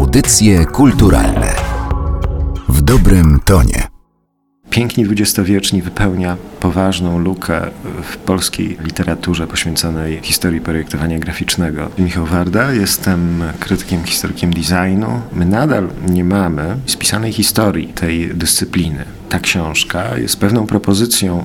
Audycje kulturalne w dobrym tonie. Piękni dwudziestowieczni wypełnia poważną lukę w polskiej literaturze poświęconej historii projektowania graficznego. Michał Warda, jestem krytykiem, historykiem designu. My nadal nie mamy spisanej historii tej dyscypliny. Ta książka jest pewną propozycją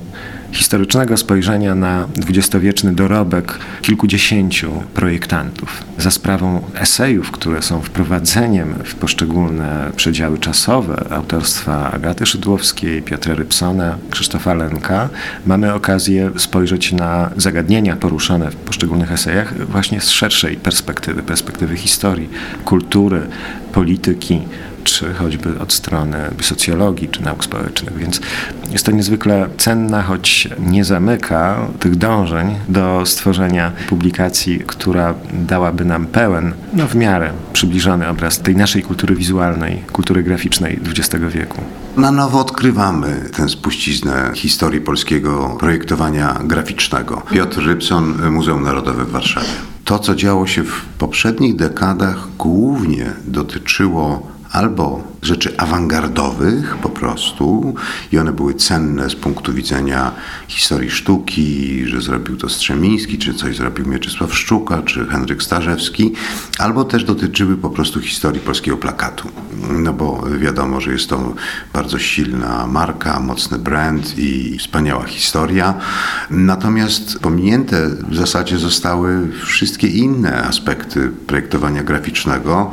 historycznego spojrzenia na dwudziestowieczny dorobek kilkudziesięciu projektantów. Za sprawą esejów, które są wprowadzeniem w poszczególne przedziały czasowe autorstwa Agaty Szydłowskiej, Piotra Rybsona, Krzysztofa Lenka, mamy okazję spojrzeć na zagadnienia poruszane w poszczególnych esejach właśnie z szerszej perspektywy, perspektywy historii, kultury, polityki, czy choćby od strony socjologii czy nauk społecznych. Więc jest to niezwykle cenna, choć nie zamyka tych dążeń do stworzenia publikacji, która dałaby nam pełen, no w miarę przybliżony obraz tej naszej kultury wizualnej, kultury graficznej XX wieku. Na nowo odkrywamy tę spuściznę historii polskiego projektowania graficznego. Piotr Rybson, Muzeum Narodowe w Warszawie. To, co działo się w poprzednich dekadach, głównie dotyczyło albo rzeczy awangardowych po prostu i one były cenne z punktu widzenia historii sztuki, że zrobił to Strzemiński, czy coś zrobił Mieczysław Szczuka, czy Henryk Starzewski, albo też dotyczyły po prostu historii polskiego plakatu. No bo wiadomo, że jest to bardzo silna marka, mocny brand i wspaniała historia. Natomiast pominięte w zasadzie zostały wszystkie inne aspekty projektowania graficznego,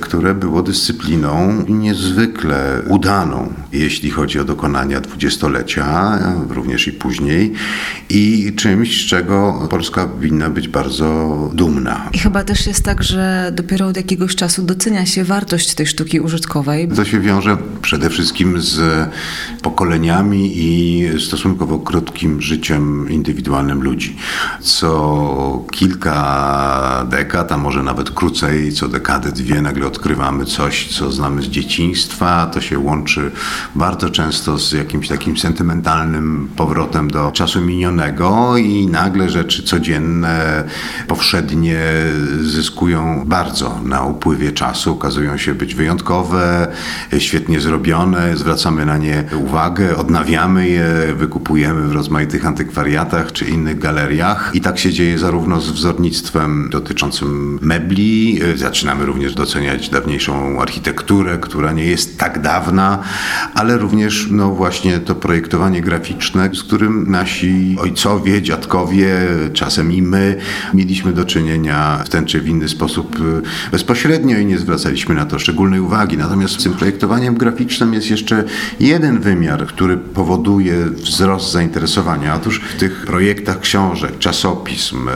które było dyscypliną niezwykle udaną, jeśli chodzi o dokonania dwudziestolecia, również i później, i czymś, z czego Polska powinna być bardzo dumna. I chyba też jest tak, że dopiero od jakiegoś czasu docenia się wartość tej sztuki użytkowej. To się wiąże przede wszystkim z pokoleniami i stosunkowo krótkim życiem indywidualnym ludzi. Co kilka dekad, a może nawet krócej, co dekadę, dwie nagle odkrywamy coś, co znamy z dzieciństwa. To się łączy bardzo często z jakimś takim sentymentalnym powrotem do czasu minionego i nagle rzeczy codzienne, powszednie zyskują bardzo na upływie czasu, okazują się być wyjątkowe, świetnie zrobione, zwracamy na nie uwagę, odnawiamy je, wykupujemy w rozmaitych antykwariatach czy innych galeriach i tak się dzieje zarówno z wzornictwem dotyczącym mebli, zaczynamy również doceniać dawniejszą architekturę, która nie jest tak dawna, ale również no właśnie to projektowanie graficzne, z którym nasi ojcowie, dziadkowie, czasem i my mieliśmy do czynienia w ten czy w inny sposób y, bezpośrednio i nie zwracaliśmy na to szczególnej uwagi. Natomiast tym projektowaniem graficznym jest jeszcze jeden wymiar, który powoduje wzrost zainteresowania. Otóż w tych projektach książek, czasopism, y,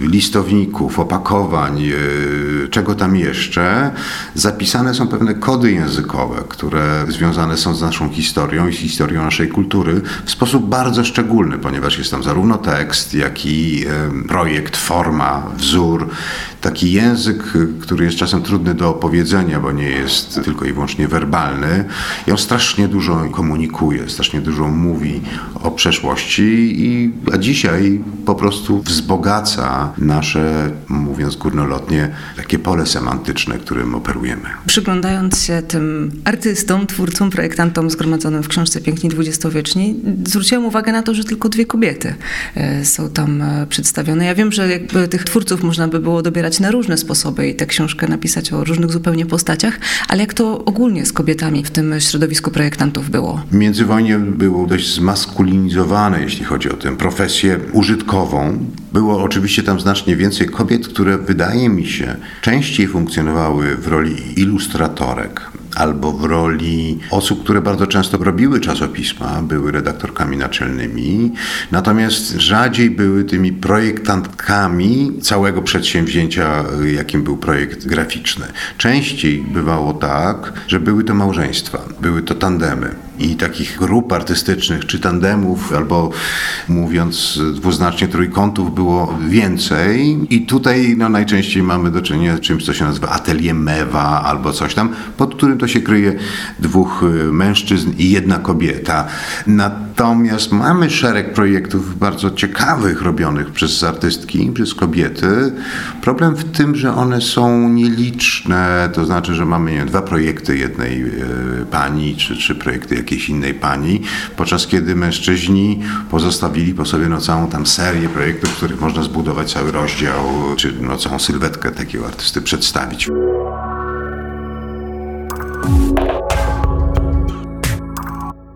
listowników, opakowań, y, czego tam jeszcze, zapisane są pewne kody językowe, które związane są z naszą historią i historią naszej kultury w sposób bardzo szczególny, ponieważ jest tam zarówno tekst, jak i projekt, forma, wzór, taki język, który jest czasem trudny do opowiedzenia, bo nie jest tylko i wyłącznie werbalny. I on strasznie dużo komunikuje, strasznie dużo mówi o przeszłości, i, a dzisiaj po prostu wzbogaca nasze, mówiąc górnolotnie, takie pole semantyczne, którym operujemy. Przyglądając się tym artystom, twórcom, projektantom zgromadzonym w książce Piękni Dwudziestowieczni, zwróciłam uwagę na to, że tylko dwie kobiety e, są tam e, przedstawione. Ja wiem, że jakby tych twórców można by było dobierać na różne sposoby i tę książkę napisać o różnych zupełnie postaciach, ale jak to ogólnie z kobietami w tym środowisku projektantów było? Międzywojnie było dość zmaskulinizowane, jeśli chodzi o tę profesję użytkową. Było oczywiście tam znacznie więcej kobiet, które wydaje mi się częściej funkcjonowały w roli ilustratorek albo w roli osób, które bardzo często robiły czasopisma, były redaktorkami naczelnymi, natomiast rzadziej były tymi projektantkami całego przedsięwzięcia, jakim był projekt graficzny. Częściej bywało tak, że były to małżeństwa, były to tandemy. I takich grup artystycznych, czy tandemów, albo mówiąc dwuznacznie trójkątów było więcej i tutaj no, najczęściej mamy do czynienia z czymś, co się nazywa atelier mewa albo coś tam, pod którym to się kryje dwóch y, mężczyzn i jedna kobieta. Natomiast mamy szereg projektów bardzo ciekawych robionych przez artystki, przez kobiety. Problem w tym, że one są nieliczne, to znaczy, że mamy nie dwa projekty jednej y, pani, czy trzy projekty jakiejś innej pani, podczas kiedy mężczyźni pozostawili po sobie no, całą tam serię projektów, w których można zbudować cały rozdział, czy no, całą sylwetkę takiego artysty przedstawić.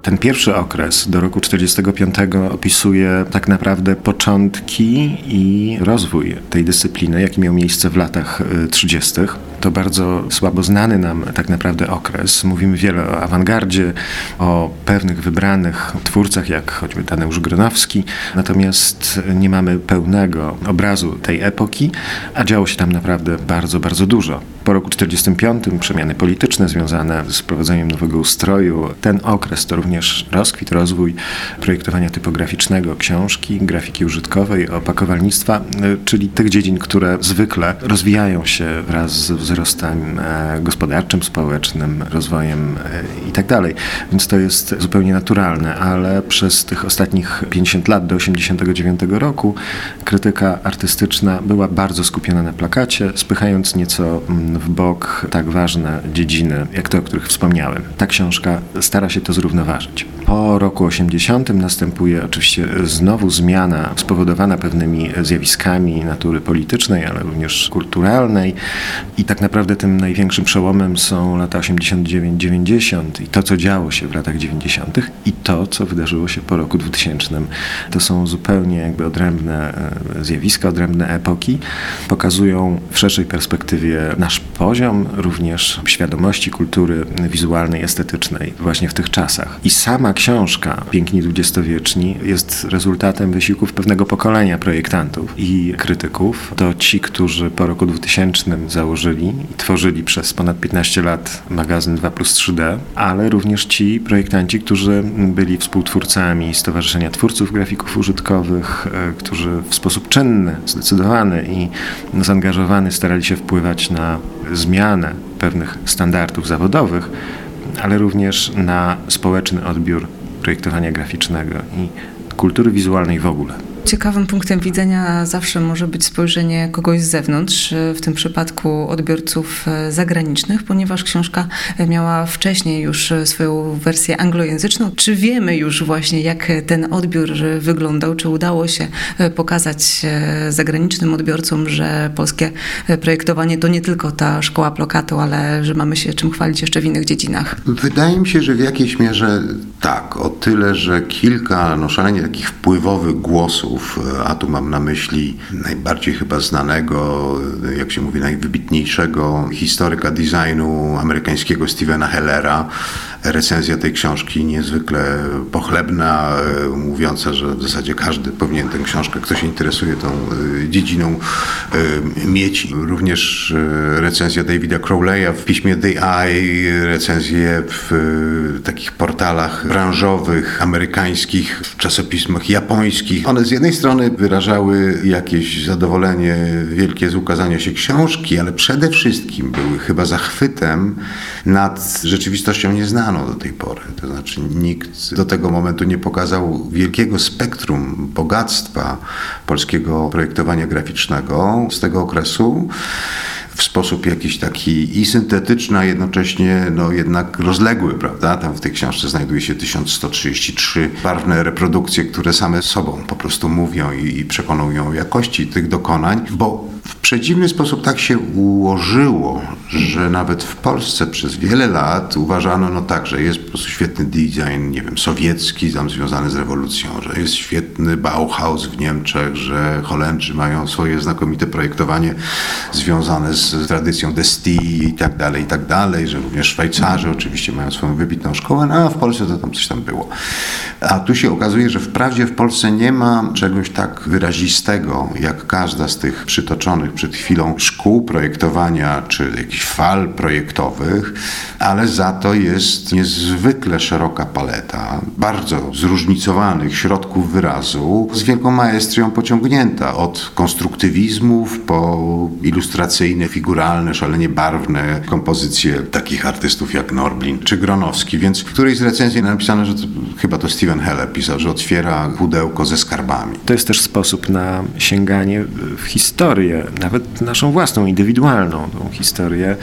Ten pierwszy okres do roku 45 opisuje tak naprawdę początki i rozwój tej dyscypliny, jaki miał miejsce w latach 30. Y, to bardzo słabo znany nam tak naprawdę okres. Mówimy wiele o awangardzie, o pewnych wybranych twórcach, jak choćby Tadeusz Gronowski, natomiast nie mamy pełnego obrazu tej epoki, a działo się tam naprawdę bardzo, bardzo dużo. Po roku 45 przemiany polityczne związane z wprowadzeniem nowego ustroju, ten okres to również rozkwit, rozwój projektowania typograficznego, książki, grafiki użytkowej, opakowalnictwa, czyli tych dziedzin, które zwykle rozwijają się wraz z wzrostem e, gospodarczym, społecznym, rozwojem e, itd. Tak Więc to jest zupełnie naturalne, ale przez tych ostatnich 50 lat do 89 roku krytyka artystyczna była bardzo skupiona na plakacie, spychając nieco mm, w bok tak ważne dziedziny, jak te, o których wspomniałem. Ta książka stara się to zrównoważyć. Po roku 80 następuje oczywiście znowu zmiana spowodowana pewnymi zjawiskami natury politycznej, ale również kulturalnej i tak naprawdę tym największym przełomem są lata 89-90 i to, co działo się w latach 90. i to, co wydarzyło się po roku 2000. To są zupełnie jakby odrębne e, zjawiska, odrębne epoki. Pokazują w szerszej perspektywie nasz poziom również świadomości kultury wizualnej, estetycznej właśnie w tych czasach. I sama książka Piękni Dwudziestowieczni jest rezultatem wysiłków pewnego pokolenia projektantów i krytyków. To ci, którzy po roku 2000 założyli i tworzyli przez ponad 15 lat magazyn 2 plus 3D, ale również ci projektanci, którzy byli współtwórcami Stowarzyszenia Twórców Grafików Użytkowych, e, którzy w sposób czynny, zdecydowany i zaangażowany starali się wpływać na zmianę pewnych standardów zawodowych, ale również na społeczny odbiór projektowania graficznego i kultury wizualnej w ogóle. Ciekawym punktem widzenia zawsze może być spojrzenie kogoś z zewnątrz, w tym przypadku odbiorców e, zagranicznych, ponieważ książka miała wcześniej już swoją wersję anglojęzyczną. Czy wiemy już właśnie, jak ten odbiór wyglądał? Czy udało się e, pokazać e, zagranicznym odbiorcom, że polskie projektowanie to nie tylko ta szkoła plokatu, ale że mamy się czym chwalić jeszcze w innych dziedzinach? Wydaje mi się, że w jakiejś mierze tak. O tyle, że kilka no, szalenie takich wpływowych głosów, a tu mam na myśli najbardziej chyba znanego, jak się mówi, najwybitniejszego historyka designu amerykańskiego Stevena Hellera. Recenzja tej książki niezwykle pochlebna, mówiąca, że w zasadzie każdy powinien tę książkę, kto się interesuje tą e, dziedziną, e, mieć. Również e, recenzja Davida Crowley'a w piśmie The Eye, recenzje w takich portalach branżowych, amerykańskich, w czasopismach japońskich. One z jednej strony wyrażały jakieś zadowolenie wielkie z ukazania się książki, ale przede wszystkim były chyba zachwytem nad rzeczywistością nieznaną do tej pory. To znaczy nikt do tego momentu nie pokazał wielkiego spektrum bogactwa polskiego projektowania graficznego z tego okresu w sposób jakiś taki i syntetyczny, a jednocześnie no, jednak rozległy, prawda? Tam w tej książce znajduje się 1133 barwne reprodukcje, które same sobą po prostu mówią i, i przekonują jakości tych dokonań, bo w przedziwny sposób tak się ułożyło, że nawet w Polsce przez wiele lat uważano, no tak, że jest po prostu świetny design, nie wiem, sowiecki, tam związany z rewolucją, że jest świetny Bauhaus w Niemczech, że Holendrzy mają swoje znakomite projektowanie związane z tradycją Desti i tak dalej, i tak dalej, że również Szwajcarzy oczywiście mają swoją wybitną szkołę, no a w Polsce to tam coś tam było. A tu się okazuje, że wprawdzie w Polsce nie ma czegoś tak wyrazistego, jak każda z tych przytoczonych przed chwilą szkół projektowania, czy jakichś fal projektowych, ale za to jest niezwykle szeroka paleta bardzo zróżnicowanych środków wyrazu, z wielką maestrią pociągnięta od konstruktywizmów po ilustracyjne, figuralne, szalenie barwne kompozycje takich artystów jak Norblin czy Gronowski. Więc w którejś z recenzji napisano, że to, chyba to Steven Heller pisał, że otwiera pudełko ze skarbami. To jest też sposób na sięganie w historię, nawet naszą własną, indywidualną tą historię,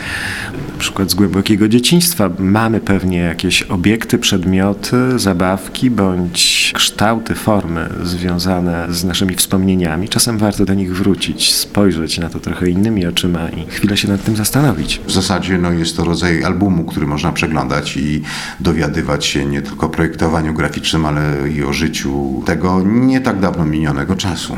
na przykład z głębokiego dzieciństwa. Mamy pewnie jakieś obiekty, przedmioty, zabawki bądź kształty, formy związane z naszymi wspomnieniami. Czasem warto do nich wrócić, spojrzeć na to trochę innymi oczyma i chwilę się nad tym zastanowić. W zasadzie no, jest to rodzaj albumu, który można przeglądać i dowiadywać się nie tylko o projektowaniu graficznym, ale i o życiu tego nie tak dawno minionego czasu.